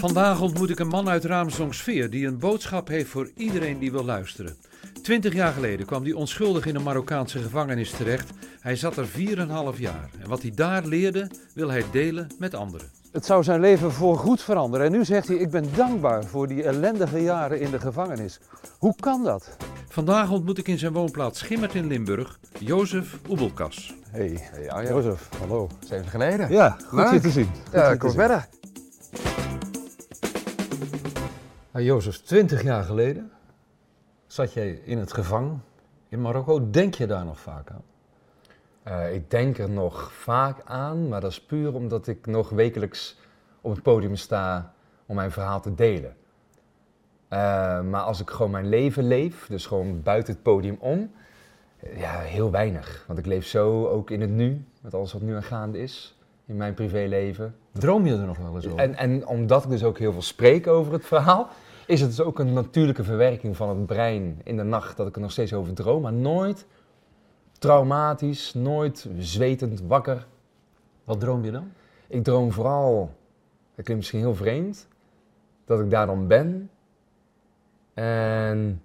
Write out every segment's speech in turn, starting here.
Vandaag ontmoet ik een man uit Raamsdonksveer die een boodschap heeft voor iedereen die wil luisteren. Twintig jaar geleden kwam hij onschuldig in een Marokkaanse gevangenis terecht. Hij zat er 4,5 jaar. En wat hij daar leerde, wil hij delen met anderen. Het zou zijn leven voorgoed veranderen. En nu zegt hij, ik ben dankbaar voor die ellendige jaren in de gevangenis. Hoe kan dat? Vandaag ontmoet ik in zijn woonplaats Schimmert in Limburg, Jozef Oebelkas. Hey, Hey. Jozef, hallo. Zeven geleden. Ja, goed Leuk. je te zien. Goed Ja, zien. verder. Nou, Jozef, 20 jaar geleden zat jij in het gevang in Marokko. Denk je daar nog vaak aan? Eh, ik denk er nog vaak aan, maar dat is puur omdat ik nog wekelijks op het podium sta om mijn verhaal te delen. Eh, maar als ik gewoon mijn leven leef, dus gewoon buiten het podium om, eh, ja, heel weinig. Want ik leef zo ook in het nu, met alles wat nu aan gaande is in mijn privéleven. Droom je er nog wel eens over? En, en omdat ik dus ook heel veel spreek over het verhaal, is het dus ook een natuurlijke verwerking van het brein in de nacht dat ik er nog steeds over droom, maar nooit traumatisch, nooit zwetend wakker. Wat droom je dan? Ik droom vooral, dat klinkt misschien heel vreemd, dat ik daar dan ben en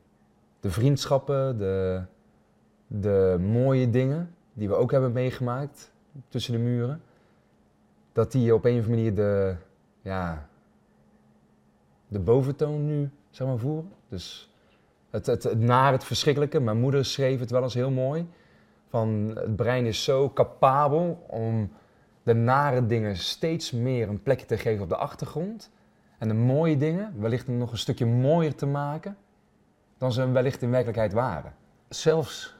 de vriendschappen, de, de mooie dingen die we ook hebben meegemaakt tussen de muren, dat die op een of andere manier de, ja, de boventoon nu zeg maar, voeren. Dus het, het, het naar het verschrikkelijke. Mijn moeder schreef het wel eens heel mooi. Van het brein is zo capabel om de nare dingen steeds meer een plekje te geven op de achtergrond. En de mooie dingen wellicht nog een stukje mooier te maken dan ze wellicht in werkelijkheid waren. Zelfs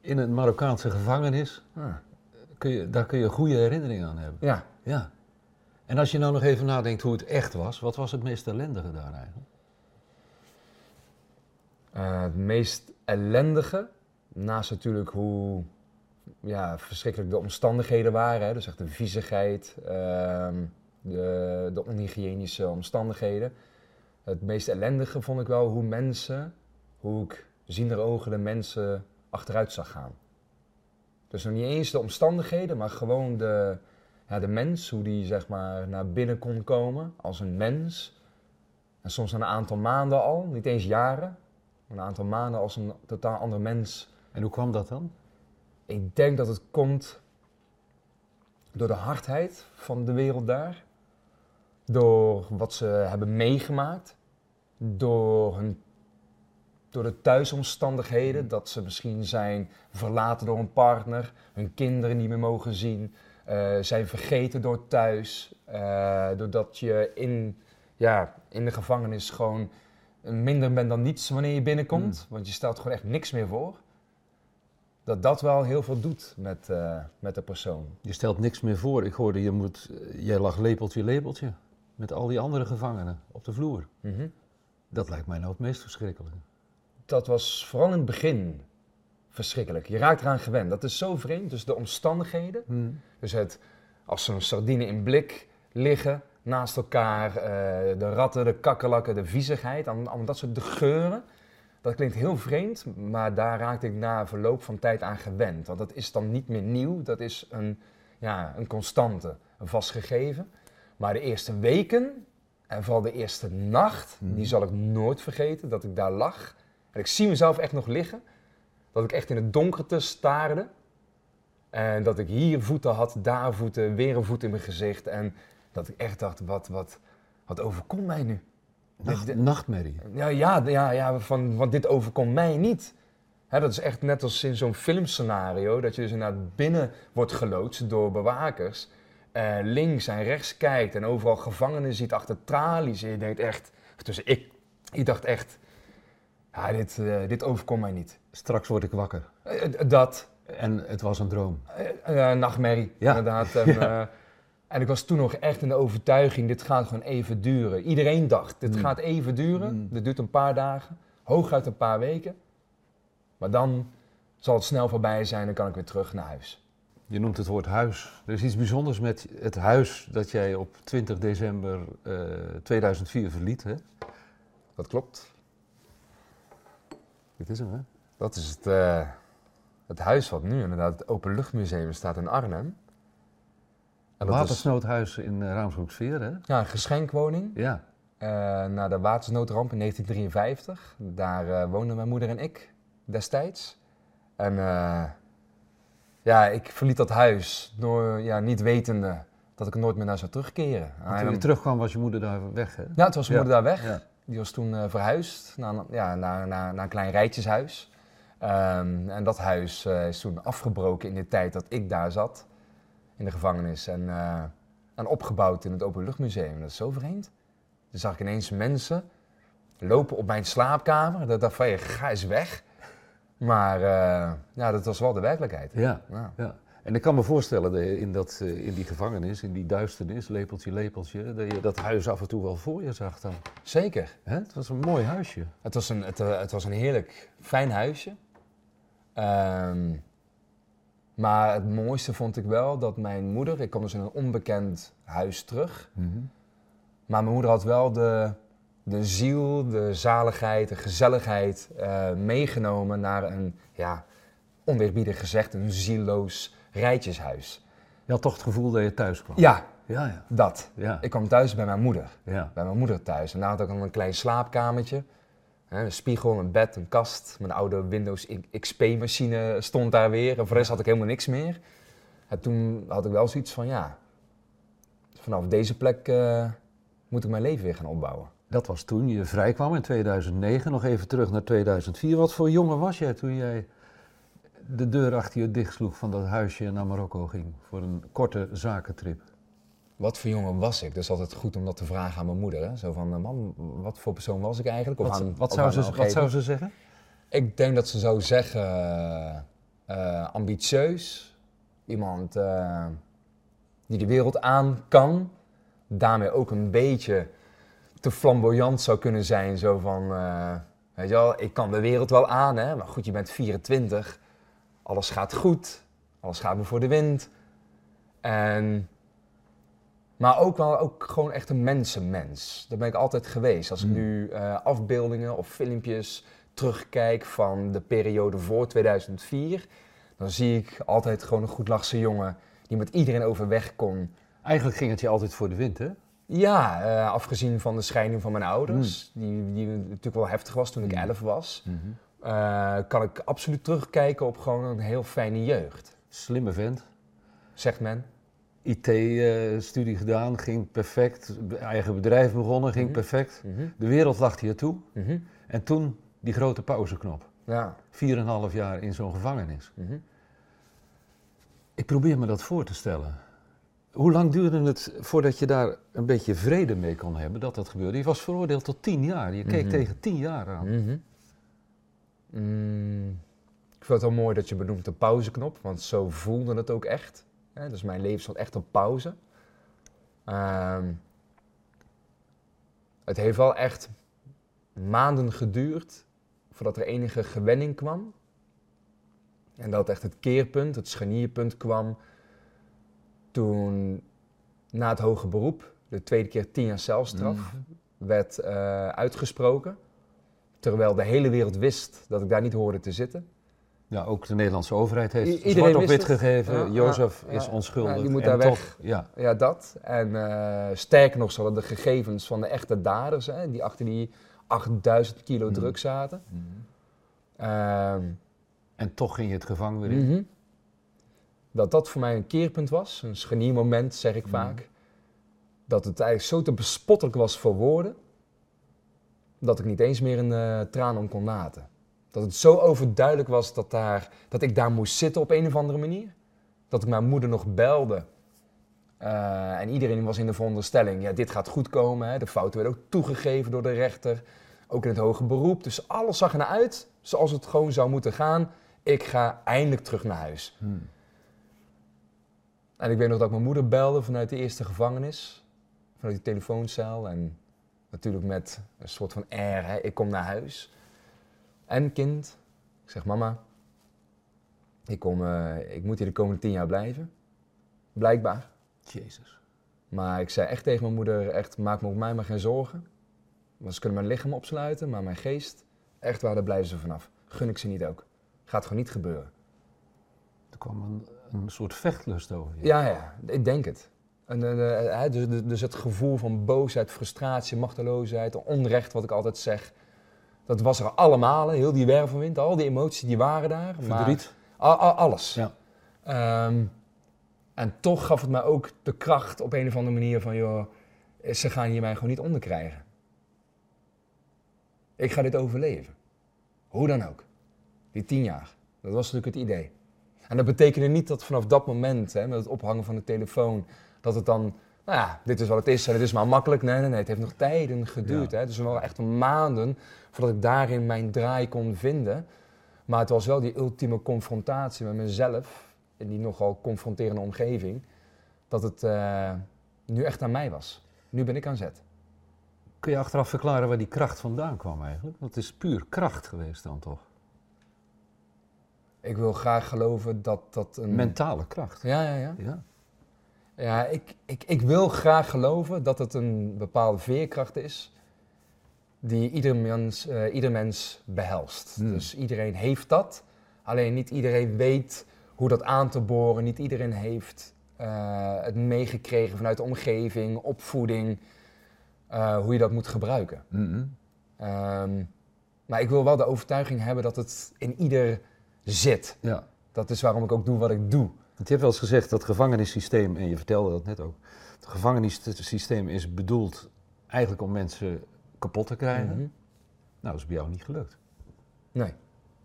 in een Marokkaanse gevangenis, Ah, kun je, daar kun je goede herinneringen aan hebben. ja, Ja. En als je nou nog even nadenkt hoe het echt was, wat was het meest ellendige daar eigenlijk? Eh, het meest ellendige, naast natuurlijk hoe ja, verschrikkelijk de omstandigheden waren, hè, dus echt de viezigheid, ehm, de, de onhygiënische omstandigheden. Het meest ellendige vond ik wel hoe mensen, hoe ik ziender ogen de mensen achteruit zag gaan. Dus nog niet eens de omstandigheden, maar gewoon de, ja, de mens, hoe die zeg maar naar binnen kon komen als een mens. En soms een aantal maanden al, niet eens jaren, een aantal maanden als een totaal ander mens. En hoe kwam dat dan? Ik denk dat het komt door de hardheid van de wereld daar. Door wat ze hebben meegemaakt. Door, hun, door de thuisomstandigheden. Dat ze misschien zijn verlaten door een partner. Hun kinderen niet meer mogen zien. Eh, zijn vergeten door thuis. eh, doordat je in, ja, in de gevangenis gewoon minder bent dan niets wanneer je binnenkomt. Want je stelt gewoon echt niks meer voor. Dat dat wel heel veel doet met, eh, met de persoon. Je stelt niks meer voor. Ik hoorde, je moet, jij lag lepeltje, lepeltje. Met al die andere gevangenen op de vloer. Dat lijkt mij nou het meest verschrikkelijke. Dat was vooral in het begin verschrikkelijk. Je raakt eraan gewend. Dat is zo vreemd. Dus de omstandigheden. Dus het, als zo'n sardine in blik liggen naast elkaar. eh, de ratten, de kakkerlakken, de viezigheid. Allemaal dat soort de geuren. Dat klinkt heel vreemd, maar daar raakte ik na verloop van tijd aan gewend. Want dat is dan niet meer nieuw. Dat is een, ja, een constante, een vast gegeven. Maar de eerste weken en vooral de eerste nacht, die zal ik nooit vergeten. Dat ik daar lag. En ik zie mezelf echt nog liggen. Dat ik echt in het donkerte staarde. En dat ik hier voeten had, daar voeten, weer een voet in mijn gezicht. En dat ik echt dacht, wat, wat, wat overkomt mij nu? Nacht, Dit- nachtmerrie. Ja, ja, ja, ja van, want dit overkomt mij niet. Hè, dat is echt net als in zo'n filmscenario, dat je dus inderdaad binnen wordt geloodst door bewakers. eh, links en rechts kijkt en overal gevangenen ziet achter tralies. En je denkt echt, dus ik, ik dacht echt, ja, dit, eh, dit overkomt mij niet. Straks word ik wakker. Eh, eh, dat, En het was een droom. eh, eh, nachtmerrie, Ja. inderdaad. En, en ik was toen nog echt in de overtuiging, dit gaat gewoon even duren. Iedereen dacht, dit Mm. gaat even duren. Mm. Dit duurt een paar dagen, hooguit een paar weken. Maar dan zal het snel voorbij zijn en kan ik weer terug naar huis. Je noemt het woord huis. Er is iets bijzonders met het huis dat jij op 20 december eh, 2004 verliet. Hè? Dat klopt. Dit is hem, hè? Dat is het, eh, het huis wat nu inderdaad het Openluchtmuseum staat in Arnhem. En dat is Watersnoodhuis in uh, Raamshoeksveer, hè? ja, een geschenkwoning Ja. eh, na de watersnoodramp in 1953. Daar eh, woonden mijn moeder en ik destijds. En eh, ja, ik verliet dat huis door, ja, niet wetende dat ik er nooit meer naar zou terugkeren. Want toen je terugkwam was je moeder daar weg, hè? Ja, toen was mijn Ja. moeder daar weg. Ja. Die was toen eh, verhuisd naar, een- ja, naar, naar, naar een klein rijtjeshuis. Ehm, en dat huis eh, is toen afgebroken in de tijd dat ik daar zat, in de gevangenis. En, eh, en opgebouwd in het Openluchtmuseum. Dat is zo vreemd. Toen zag ik ineens mensen lopen op mijn slaapkamer. Dat dacht van, je ga eens weg. Maar eh, ja, dat was wel de werkelijkheid. Ja. Ja. ja. En ik kan me voorstellen je in, dat, in die gevangenis, in die duisternis, lepeltje, lepeltje, dat je dat huis af en toe wel voor je zag dan. Zeker. Hè? Het was een mooi huisje. Het was een, het, het was een heerlijk fijn huisje. Ehm, maar het mooiste vond ik wel dat mijn moeder, ik kwam dus in een onbekend huis terug. Maar mijn moeder had wel de, de ziel, de zaligheid, de gezelligheid eh, meegenomen naar een, ja, onweerbiedig gezegd, een zieloos rijtjeshuis. Je had toch het gevoel dat je thuis kwam? Ja, Ja, ja. dat. Ja, Ik kwam thuis bij mijn moeder. ja. bij mijn moeder thuis. En daar had ik dan een klein slaapkamertje. Een spiegel, een bed, een kast. Mijn oude Windows XP-machine stond daar weer. En voor de rest had ik helemaal niks meer. En toen had ik wel zoiets van, ja... Vanaf deze plek eh, moet ik mijn leven weer gaan opbouwen. Dat was toen je vrij kwam in 2009. Nog even terug naar 2004. Wat voor jongen was jij toen jij de deur achter je dicht sloeg van dat huisje en naar Marokko ging? Voor een korte zakentrip. Wat voor jongen was ik? Dus altijd goed om dat te vragen aan mijn moeder. Hè? Zo van, eh, man, wat voor persoon was ik eigenlijk? Of Wat, aan- wat, of zou ze, wat zou ze zeggen? Ik denk dat ze zou zeggen eh, ambitieus. Iemand eh, die de wereld aan kan. Daarmee ook een beetje te flamboyant zou kunnen zijn. Zo van, eh, weet je wel, ik kan de wereld wel aan, hè. Maar goed, je bent 24. Alles gaat goed. Alles gaat me voor de wind. En... Maar ook wel ook gewoon echt een mensenmens. Dat ben ik altijd geweest. Als ik Hmm. nu eh, afbeeldingen of filmpjes terugkijk van de periode voor 2004, dan zie ik altijd gewoon een goedlachse jongen die met iedereen overweg kon. Eigenlijk ging het je altijd voor de wind, hè? Ja, eh, afgezien van de scheiding van mijn ouders, die, die natuurlijk wel heftig was toen ik Mm. 11 was, eh, kan ik absoluut terugkijken op gewoon een heel fijne jeugd, Slimme vent. zegt men. IT-studie gedaan, ging perfect. Eigen bedrijf begonnen, ging Mhm. perfect. Mhm, De wereld lag je toe. mhm. En toen die grote pauzeknop. Ja. 4,5 jaar in zo'n gevangenis. Ik probeer me dat voor te stellen. Hoe lang duurde het voordat je daar een beetje vrede mee kon hebben dat dat gebeurde? Je was veroordeeld tot 10 jaar. Je keek tegen 10 jaar aan. Mm, ik vind het wel mooi dat je benoemt de pauzeknop, want zo voelde het ook echt. Dus mijn leven stond echt op pauze. Ehm, het heeft wel echt maanden geduurd voordat er enige gewenning kwam. En dat echt het keerpunt, het scharnierpunt kwam toen na het hoge beroep, de tweede keer tien jaar celstraf, Mhm. werd eh, uitgesproken. Terwijl de hele wereld wist dat ik daar niet hoorde te zitten. Ja, ook de Nederlandse overheid heeft zwart iedereen op wit gegeven. Ja, Jozef ja, is onschuldig. Ja, die moet En daar toch, weg. Ja, Ja, dat. En eh, sterker nog, hadden de gegevens van de echte daders, hè, die achter die 8000 kilo Mhm. drugs zaten. Ehm, en toch ging je het gevangen weer in. mhm. Dat dat voor mij een keerpunt was, een scharniermoment, zeg ik Mhm. vaak. Dat het eigenlijk zo te bespottelijk was voor woorden, dat ik niet eens meer een eh, traan om kon laten. Dat het zo overduidelijk was dat, daar, dat ik daar moest zitten op een of andere manier. Dat ik mijn moeder nog belde. Eh, en iedereen was in de veronderstelling, ja, dit gaat goed komen. Hè. De fouten werden ook toegegeven door de rechter. Ook in het hoge beroep. Dus alles zag ernaar uit zoals het gewoon zou moeten gaan. Ik ga eindelijk terug naar huis. Hmm. En ik weet nog dat ik mijn moeder belde vanuit de eerste gevangenis. Vanuit die telefooncel. En natuurlijk met een soort van air, hè. ik kom naar huis. En kind, ik zeg mama, ik, kom, eh, ik moet hier de komende tien jaar blijven. Blijkbaar. Jezus. Maar ik zei echt tegen mijn moeder, echt, maak me op mij maar geen zorgen. Want ze kunnen mijn lichaam opsluiten, maar mijn geest, echt waar, daar blijven ze vanaf. Gun ik ze niet ook. Gaat gewoon niet gebeuren. Er kwam een, een soort vechtlust over je. Ja, ja, ik denk het. En, eh, dus- dus het gevoel van boosheid, frustratie, machteloosheid, onrecht, wat ik altijd zeg. Dat was er allemaal, heel die wervelwind, al die emoties die waren daar. maar- Verdriet. A- a- alles. Ja. Ehm, en toch gaf het mij ook de kracht op een of andere manier van, joh, ze gaan hier mij gewoon niet onderkrijgen. Ik ga dit overleven. Hoe dan ook. Die tien jaar. Dat was natuurlijk het idee. En dat betekende niet dat vanaf dat moment, hè, met het ophangen van de telefoon, dat het dan, nou ja, dit is wat het is en het is maar makkelijk. Nee, nee, nee, het heeft nog tijden geduurd. Ja. Hè. Dus er waren echt maanden voordat ik daarin mijn draai kon vinden. Maar het was wel die ultieme confrontatie met mezelf, in die nogal confronterende omgeving, dat het eh, nu echt aan mij was. Nu ben ik aan zet. Kun je achteraf verklaren waar die kracht vandaan kwam eigenlijk? Want het is puur kracht geweest dan toch? Ik wil graag geloven dat dat een... Mentale kracht. Ja, ja, ja. Ja. Ja, ik, ik, ik wil graag geloven dat het een bepaalde veerkracht is die ieder mens, eh, ieder mens behelst. Hmm. Dus iedereen heeft dat, alleen niet iedereen weet hoe dat aan te boren. Niet iedereen heeft eh, het meegekregen vanuit de omgeving, opvoeding, eh, hoe je dat moet gebruiken. Mhm. Ehm, maar ik wil wel de overtuiging hebben dat het in ieder zit. ja. Dat is waarom ik ook doe wat ik doe. Want je hebt wel eens gezegd dat gevangenissysteem, en je vertelde dat net ook, het gevangenissysteem is bedoeld eigenlijk om mensen kapot te krijgen. Mhm. Nou, dat is bij jou niet gelukt. Nee,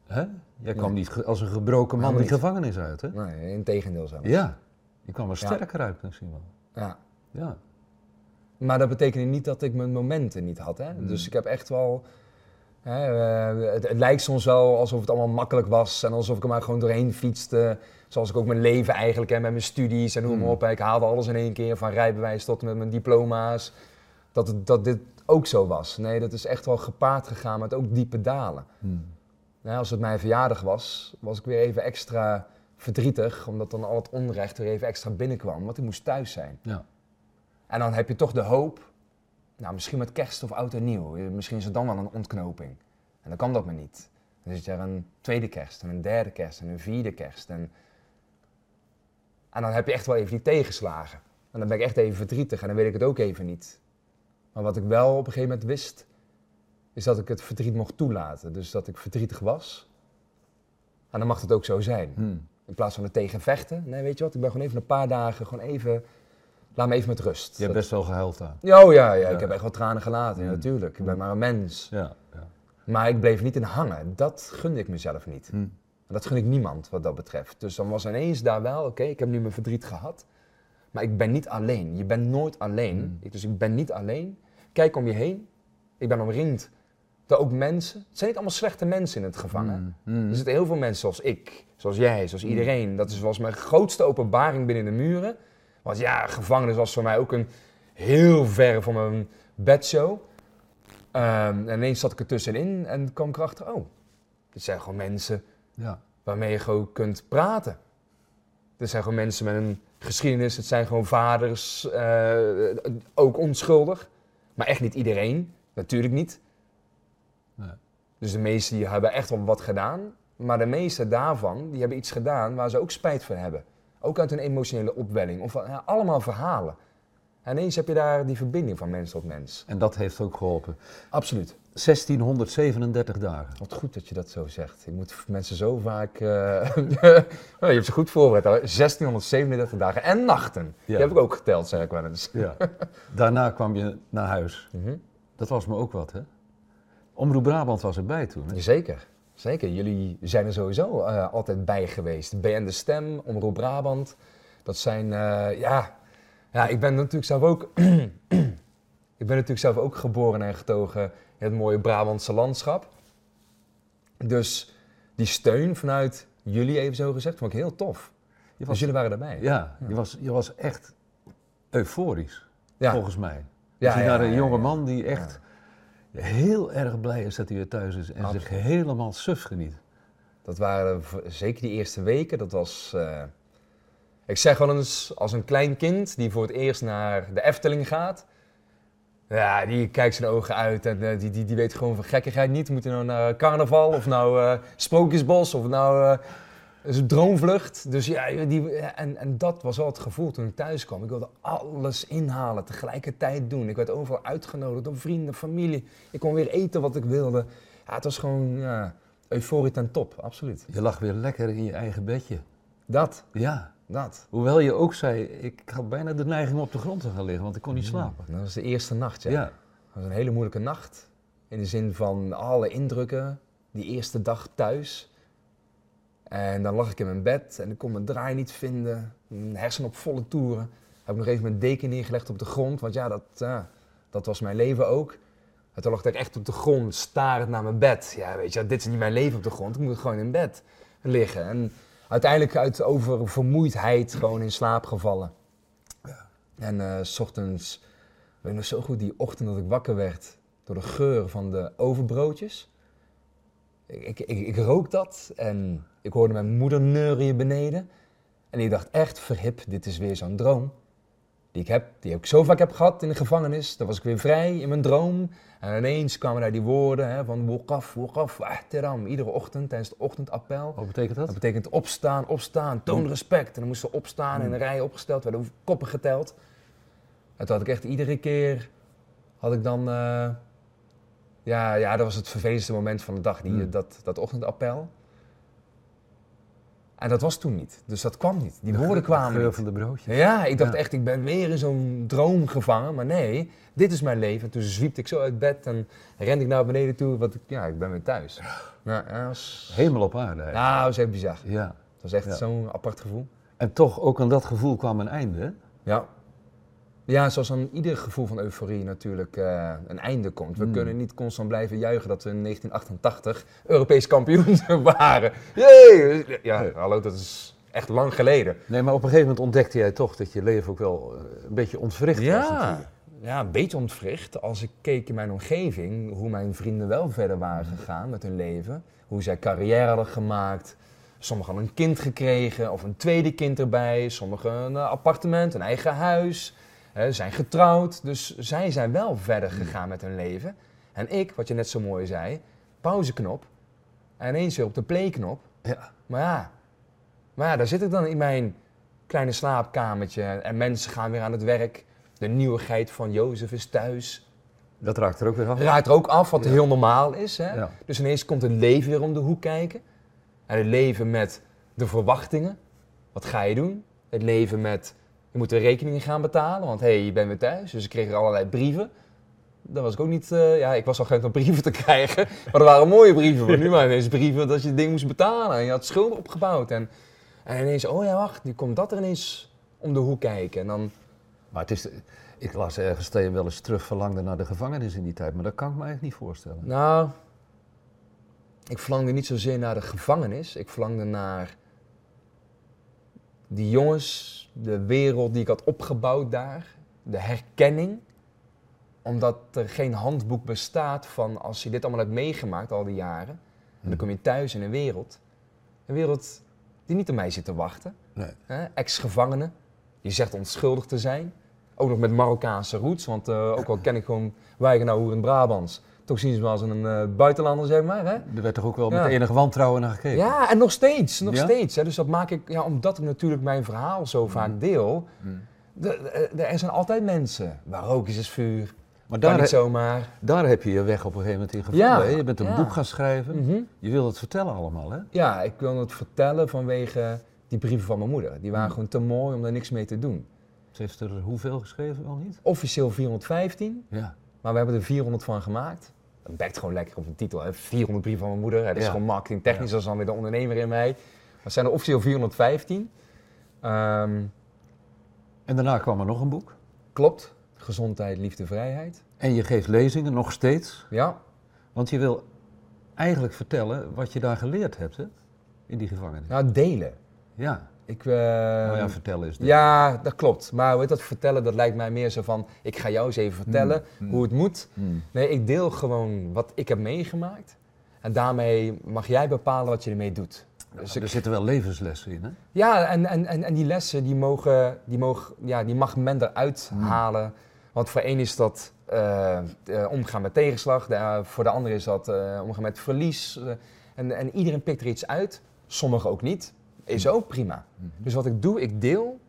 Hè? Jij kwam Nee. niet als een gebroken man die gevangenis uit, hè? nee in tegendeel zo. Ja. Je kwam er Ja. sterker uit misschien wel. Ja. Ja. Maar dat betekende niet dat ik mijn momenten niet had. Hè? Mm. Dus ik heb echt wel. Hè, eh, het, het lijkt soms wel alsof het allemaal makkelijk was en alsof ik er maar gewoon doorheen fietste. Zoals ik ook mijn leven eigenlijk en met mijn studies en noem maar Mm. op. Ik haalde alles in één keer, van rijbewijs tot met mijn diploma's. Dat, het, dat dit ook zo was. Nee, dat is echt wel gepaard gegaan met ook diepe dalen. Hmm. Nou, als het mijn verjaardag was, was ik weer even extra verdrietig, omdat dan al het onrecht weer even extra binnenkwam, want ik moest thuis zijn. Ja. En dan heb je toch de hoop, nou misschien met kerst of oud en nieuw, eh, misschien is het dan wel een ontknoping. En dan kan dat maar niet. Dan zit je er een tweede kerst en een derde kerst en een vierde kerst. En, en dan heb je echt wel even die tegenslagen. En dan ben ik echt even verdrietig en dan weet ik het ook even niet. Maar wat ik wel op een gegeven moment wist, is dat ik het verdriet mocht toelaten. Dus dat ik verdrietig was. En dan mag het ook zo zijn. Hmm. In plaats van er tegen vechten. Nee, weet je wat, ik ben gewoon even een paar dagen, gewoon even, laat me even met rust. Je hebt Dat- best wel gehuild daar. Ja, oh ja, ja, Ja. ik heb echt wel tranen gelaten, ja, Mm. natuurlijk. Ik ben maar een mens. Ja. ja. Maar ik bleef niet in hangen. Dat gunde ik mezelf niet. Hmm. Dat gun ik niemand wat dat betreft. Dus dan was ineens daar wel, oké, ik heb nu mijn verdriet gehad. Maar ik ben niet alleen. Je bent nooit alleen. Mm. Ik, dus ik ben niet alleen. Kijk om je heen. Ik ben omringd door ook mensen. Het zijn niet allemaal slechte mensen in het gevangen. Hmm. Hmm. Er zitten heel veel mensen zoals ik, zoals jij, zoals iedereen. Dat is, was mijn grootste openbaring binnen de muren. Want ja, gevangenis was voor mij ook een heel ver van mijn bedshow. Ehm, en ineens zat ik er tussenin en kwam ik erachter, oh, dit zijn gewoon mensen Ja. waarmee je gewoon kunt praten. Dit zijn gewoon mensen met een geschiedenis, het zijn gewoon vaders, eh, ook onschuldig. Maar echt niet iedereen, natuurlijk niet. Nee. Dus de meesten die hebben echt wel wat gedaan. Maar de meeste daarvan, die hebben iets gedaan waar ze ook spijt van hebben. Ook uit een emotionele opwelling. Of van, ja, allemaal verhalen. En ineens heb je daar die verbinding van mens tot mens. En dat heeft ook geholpen. Absoluut. 1637 dagen. Wat goed dat je dat zo zegt. Ik moet mensen zo vaak... eh, je hebt ze goed voorbereid. hoor. 1637 dagen en nachten. Die heb ik ook geteld, zeg ik wel eens. Ja. Daarna kwam je naar huis. Mhm. Dat was me ook wat, hè? Omroep Brabant was erbij toen. Hè? Zeker. Zeker. Jullie zijn er sowieso eh, altijd bij geweest. BN De Stem, Omroep Brabant. Dat zijn, eh, ja... Ja, ik ben natuurlijk zelf ook... ik ben natuurlijk zelf ook geboren en getogen in het mooie Brabantse landschap. Dus die steun vanuit jullie, even zo gezegd, vond ik heel tof. Je Dus was, jullie waren erbij. ja, je was, je was echt euforisch, Ja. volgens mij. Ja, je ziet ja, naar een jonge man die echt heel erg blij is dat hij weer thuis is en Absoluut. zich helemaal suf geniet. Dat waren zeker die eerste weken. Dat was. eh, ik zeg wel eens, als een klein kind die voor het eerst naar de Efteling gaat. Ja, die kijkt zijn ogen uit en eh, die, die, die weet gewoon van gekkigheid niet. Moet hij nou naar carnaval of nou eh, Sprookjesbos of nou. eh, een droomvlucht. Dus ja, die, en, en dat was wel het gevoel toen ik thuis kwam. Ik wilde alles inhalen, tegelijkertijd doen. Ik werd overal uitgenodigd door vrienden, familie. Ik kon weer eten wat ik wilde. Ja, het was gewoon ja, euforie ten top, absoluut. Je lag weer lekker in je eigen bedje. Dat, Ja. Dat. Hoewel je ook zei, ik had bijna de neiging om op de grond te gaan liggen, want ik kon niet slapen. Dat was de eerste nacht, ja. Ja. Dat was een hele moeilijke nacht. In de zin van alle indrukken. Die eerste dag thuis. En dan lag ik in mijn bed en ik kon mijn draai niet vinden. Mijn hersenen op volle toeren. Heb ik nog even mijn deken neergelegd op de grond. Want ja, dat, dat was mijn leven ook. En toen lag ik echt op de grond, starend naar mijn bed. Ja, weet je, dit is niet mijn leven op de grond. Ik moet gewoon in bed liggen. En uiteindelijk uit over vermoeidheid gewoon in slaap gevallen. En eh, s ochtends, weet ik nog zo goed, die ochtend dat ik wakker werd door de geur van de overbroodjes. Ik, ik, ik, ik rook dat en ik hoorde mijn moeder neurien beneden. En ik dacht echt, verhip, dit is weer zo'n droom. Die ik, heb, die ik zo vaak heb gehad in de gevangenis. Dan was ik weer vrij in mijn droom. En ineens kwamen daar die woorden hè, van wokaf, wokaf, ahtiram. Iedere ochtend tijdens het ochtendappel. Wat betekent dat? Dat betekent opstaan, opstaan, toon respect. En dan moesten we opstaan in een rij opgesteld, werden koppen geteld. En toen had ik echt iedere keer, had ik dan, eh, ja, ja, dat was het vervelendste moment van de dag, die, Hmm. dat, dat ochtendappel. En dat was toen niet, dus dat kwam niet. Die woorden kwamen De geur van de broodjes. Ja, ik dacht Ja. echt, ik ben weer in zo'n droom gevangen. Maar nee, dit is mijn leven. Toen zwiepte ik zo uit bed en rende ik naar beneden toe. Want ik, ja, ik ben weer thuis. Ja, dat was, Hemel op aarde. eigenlijk. nou, dat was echt bizar. Ja. Het was echt zo'n apart gevoel. En toch, ook aan dat gevoel kwam een einde. Ja. Ja, zoals aan ieder gevoel van euforie natuurlijk eh, een einde komt. We Hmm. kunnen niet constant blijven juichen dat we in 1988 Europees kampioen waren. Jee! Ja, hallo, dat is echt lang geleden. Nee, maar op een gegeven moment ontdekte jij toch dat je leven ook wel eh, een beetje ontwricht was Ja, natuurlijk. ja, een beetje ontwricht. Als ik keek in mijn omgeving, hoe mijn vrienden wel verder waren gegaan met hun leven. Hoe zij carrière hadden gemaakt. Sommigen hadden een kind gekregen of een tweede kind erbij. Sommigen een appartement, een eigen huis. Zijn getrouwd. Dus zij zijn wel verder gegaan met hun leven. En ik, wat je net zo mooi zei, pauzeknop. En ineens weer op de playknop. Ja. Maar ja, maar ja, daar zit ik dan in mijn kleine slaapkamertje en mensen gaan weer aan het werk. De nieuwigheid van Jozef is thuis. Dat raakt er ook weer af. Raakt er ook af, wat Ja. heel normaal is. Hè? Ja. Dus ineens komt het leven weer om de hoek kijken. En het leven met de verwachtingen. Wat ga je doen? Het leven met, je moet de rekeningen gaan betalen, want hé, hey, je bent weer thuis. Dus ik kreeg er allerlei brieven. Dat was ik ook niet, eh, ja, ik was al gewend om brieven te krijgen. Maar er waren mooie brieven. Maar nu maar ineens brieven dat je het ding moest betalen. En je had schulden opgebouwd. En, en ineens, oh ja, wacht, nu komt dat er ineens om de hoek kijken. En dan, Maar het is, ik las ergens dat je wel eens terug verlangde naar de gevangenis in die tijd. Maar dat kan ik me eigenlijk niet voorstellen. nou, ik verlangde niet zozeer naar de gevangenis. Ik verlangde naar die jongens, de wereld die ik had opgebouwd daar. De herkenning. Omdat er geen handboek bestaat van als je dit allemaal hebt meegemaakt al die jaren. En dan kom je thuis in een wereld. Een wereld die niet op mij zit te wachten. Nee. Hè? Ex-gevangene, die zegt onschuldig te zijn. Ook nog met Marokkaanse roots, want eh, ook al ken ik gewoon Wijgenau in Brabants. Toch zien ze me als een eh, buitenlander, zeg maar. Hè? Er werd toch ook wel Ja. met enig wantrouwen naar gekeken? Ja, en nog steeds, nog Ja? steeds. Hè? Dus dat maak ik, ja, omdat ik natuurlijk mijn verhaal zo vaak deel. De- de- er zijn altijd mensen. Waar rook is, is vuur. Maar daar, niet zomaar. daar heb je je weg op een gegeven moment in gevonden. Ja? Je bent een boek gaan schrijven. Mhm. Je wil het vertellen allemaal, hè? Ja, ik wil het vertellen vanwege die brieven van mijn moeder. Die waren Hmm. gewoon te mooi om daar niks mee te doen. Ze heeft er hoeveel geschreven wel niet? Officieel 415. Ja. Maar we hebben er 400 van gemaakt. Dat bekt gewoon lekker op een titel. Hè? 400 brieven van mijn moeder. Hè? Dat is Ja. gewoon marketingtechnisch. Dat is dan weer de ondernemer in mij. Het zijn er officieel 415. Ehm, En daarna kwam er nog een boek. klopt. Gezondheid, liefde, vrijheid. En je geeft lezingen nog steeds. Ja. Want je wil eigenlijk vertellen wat je daar geleerd hebt, hè? In die gevangenis. Nou, delen. Ja. Ik, nou ja, vertellen is dit. ja, dat klopt. Maar hoe heet dat vertellen? Dat lijkt mij meer zo van... Ik ga jou eens even vertellen Hmm. hoe het moet. Hmm. Nee, ik deel gewoon wat ik heb meegemaakt. En daarmee mag jij bepalen wat je ermee doet. Dus ik- Er zitten wel levenslessen in, hè? Ja, en, en, en, en die lessen die mogen, die mogen, ja, die mag men eruit Hmm. halen. Want voor één is dat eh, eh, omgaan met tegenslag, de, eh, voor de ander is dat omgaan met verlies. en, en iedereen pikt er iets uit, sommigen ook niet. Is ook prima. Dus wat ik doe, ik deel.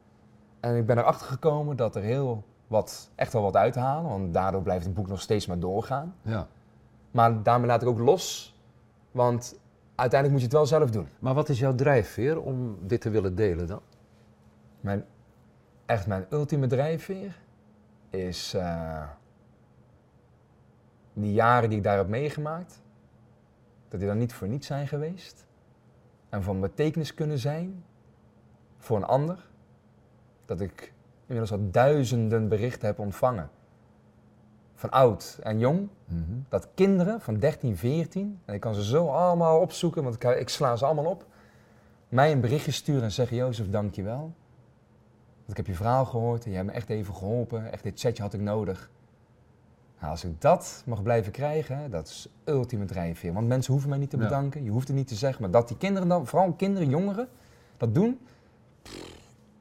En ik ben erachter gekomen dat er heel wat, echt wel wat uit te halen. Want daardoor blijft het boek nog steeds maar doorgaan. Ja. Maar daarmee laat ik ook los. Want uiteindelijk moet je het wel zelf doen. Maar wat is jouw drijfveer om dit te willen delen dan? Mijn, echt mijn ultieme drijfveer is eh, die jaren die ik daar heb meegemaakt, dat die dan niet voor niets zijn geweest. En van betekenis kunnen zijn voor een ander. Dat ik inmiddels al duizenden berichten heb ontvangen. Van oud en jong. Dat kinderen van 13, 14, en ik kan ze zo allemaal opzoeken, want ik, ik sla ze allemaal op. Mij een berichtje sturen en zeggen, Jozef, dankjewel. Want ik heb je verhaal gehoord en je hebt me echt even geholpen. Echt, dit setje had ik nodig. Nou, als ik dat mag blijven krijgen, dat is ultieme drijfveer. Want mensen hoeven mij niet te Ja. bedanken, je hoeft het niet te zeggen. Maar dat die kinderen dan, vooral kinderen, jongeren, dat doen,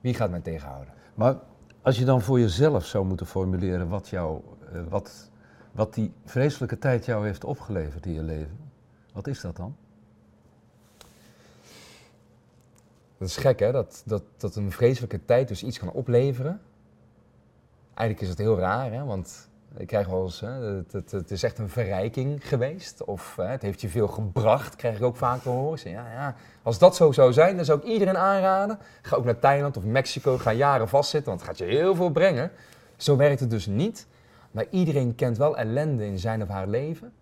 wie gaat mij tegenhouden? Maar als je dan voor jezelf zou moeten formuleren wat, jou, eh, wat, wat die vreselijke tijd jou heeft opgeleverd in je leven, wat is dat dan? Dat is gek hè, dat, dat, dat een vreselijke tijd dus iets kan opleveren. Eigenlijk is het heel raar hè, want ik krijg wel eens, hè, het, het, het is echt een verrijking geweest. Of hè, het heeft je veel gebracht, krijg ik ook vaak te horen. Ja, ja, als dat zo zou zijn, dan zou ik iedereen aanraden. Ga ook naar Thailand of Mexico, ga jaren vastzitten, want het gaat je heel veel brengen. Zo werkt het dus niet. Maar iedereen kent wel ellende in zijn of haar leven.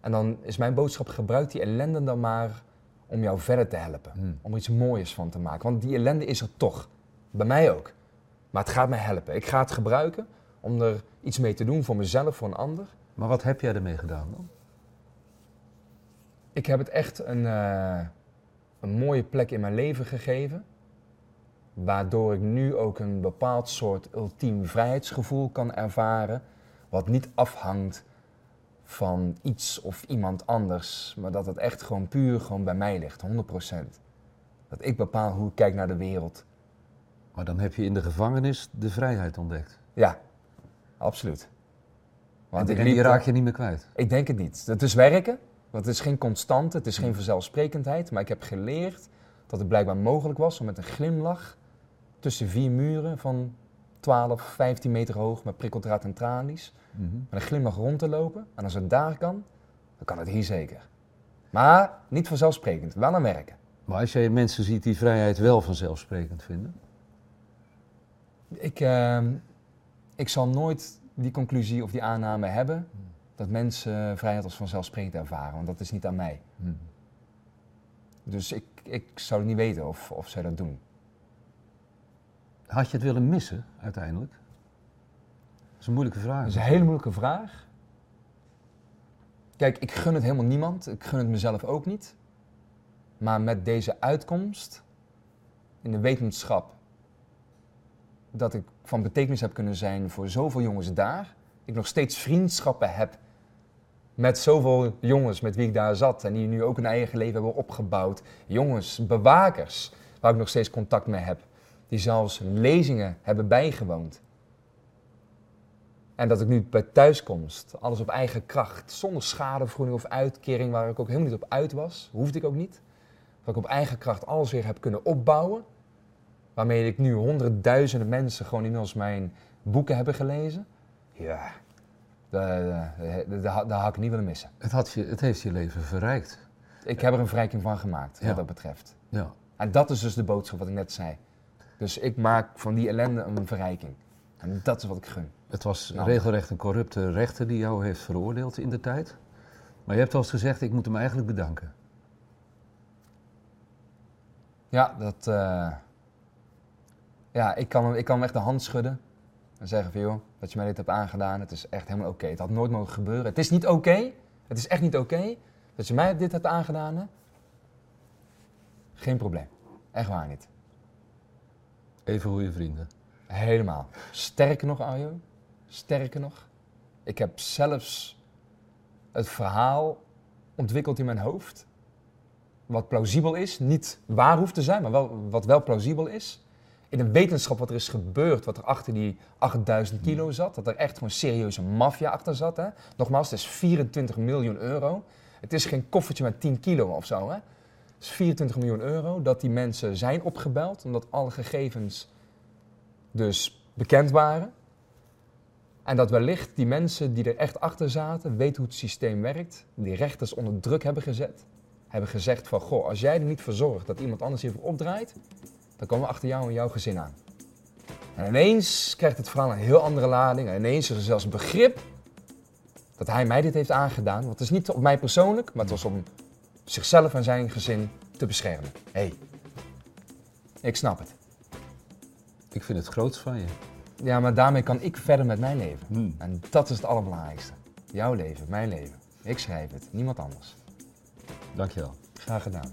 En dan is mijn boodschap, gebruik die ellende dan maar om jou verder te helpen. Hmm. Om iets moois van te maken. Want die ellende is er toch. Bij mij ook. Maar het gaat mij helpen. Ik ga het gebruiken om er iets mee te doen voor mezelf, voor een ander. Maar wat heb jij ermee gedaan dan? Ik heb het echt een, eh, een mooie plek in mijn leven gegeven. Waardoor ik nu ook een bepaald soort ultiem vrijheidsgevoel kan ervaren. Wat niet afhangt van iets of iemand anders. Maar dat het echt gewoon puur gewoon bij mij ligt, 100%. Dat ik bepaal hoe ik kijk naar de wereld. Maar dan heb je in de gevangenis de vrijheid ontdekt. Ja, absoluut. Want en liep- die raak je niet meer kwijt. Ik denk het niet. Het is werken, want het is geen constante, het is geen vanzelfsprekendheid. Maar ik heb geleerd dat het blijkbaar mogelijk was om met een glimlach tussen vier muren van 12, 15 meter hoog met prikkeldraad en tralies, Mhm. met een glimlach rond te lopen. En als het daar kan, dan kan het hier zeker. Maar niet vanzelfsprekend, wel aan werken. Maar als jij mensen ziet die vrijheid wel vanzelfsprekend vinden. Ik, ehm, ik zal nooit die conclusie of die aanname hebben dat mensen vrijheid als vanzelfsprekend ervaren, want dat is niet aan mij. Mhm. Dus ik, ik zou niet weten of, of zij dat doen. Had je het willen missen uiteindelijk? Dat is een moeilijke vraag. Dat is een hele moeilijke vraag. Kijk, ik gun het helemaal niemand. Ik gun het mezelf ook niet. Maar met deze uitkomst, in de wetenschap, dat ik van betekenis heb kunnen zijn voor zoveel jongens daar. Ik nog steeds vriendschappen heb met zoveel jongens met wie ik daar zat. En die nu ook een eigen leven hebben opgebouwd. Jongens, bewakers, waar ik nog steeds contact mee heb. Die zelfs lezingen hebben bijgewoond. En dat ik nu bij thuiskomst, alles op eigen kracht, zonder schadevergoeding of uitkering, waar ik ook helemaal niet op uit was, hoefde ik ook niet. Dat ik op eigen kracht alles weer heb kunnen opbouwen. Waarmee ik nu honderdduizenden mensen gewoon inmiddels mijn boeken hebben gelezen. Ja, daar, had ik niet willen missen. Het, had je, het heeft je leven verrijkt. Ik heb er een verrijking van gemaakt, wat Ja. dat betreft. Ja. En dat is dus de boodschap wat ik net zei. Dus ik maak van die ellende een verrijking. En dat is wat ik gun. Het was Nou. regelrecht een corrupte rechter die jou heeft veroordeeld in de tijd. Maar je hebt al eens gezegd, ik moet hem eigenlijk bedanken. Ja, dat. eh, ja, ik kan, hem, ik kan hem echt de hand schudden. En zeggen van joh, dat je mij dit hebt aangedaan, het is echt helemaal oké. Het had nooit mogen gebeuren. Het is niet oké. Het is echt niet oké dat je mij dit hebt aangedaan. Hè? Geen probleem. Echt waar niet. Even goede vrienden. Helemaal. Sterker nog, Arjo. Sterker nog. Ik heb zelfs het verhaal ontwikkeld in mijn hoofd. Wat plausibel is. Niet waar hoeft te zijn, maar wel, wat wel plausibel is. In de wetenschap wat er is gebeurd, wat er achter die 8000 kilo zat. Dat er echt gewoon serieuze maffia achter zat. Hè? Nogmaals, het is 24 miljoen euro. Het is geen koffertje met 10 kilo of zo. Hè? Dat is 24 miljoen euro. Dat die mensen zijn opgebeld, omdat alle gegevens dus bekend waren. En dat wellicht die mensen die er echt achter zaten, weten hoe het systeem werkt, die rechters onder druk hebben gezet, hebben gezegd van, goh, als jij er niet voor zorgt dat iemand anders hiervoor opdraait, dan komen we achter jou en jouw gezin aan. En ineens krijgt het verhaal een heel andere lading. En ineens is er zelfs begrip dat hij mij dit heeft aangedaan. Want het is niet op mij persoonlijk, maar het was om zichzelf en zijn gezin te beschermen. Hé, hey, ik snap het. Ik vind het groots van je. Ja, maar daarmee kan ik verder met mijn leven. Hmm. En dat is het allerbelangrijkste. Jouw leven, mijn leven. Ik schrijf het, niemand anders. Dankjewel. Graag gedaan.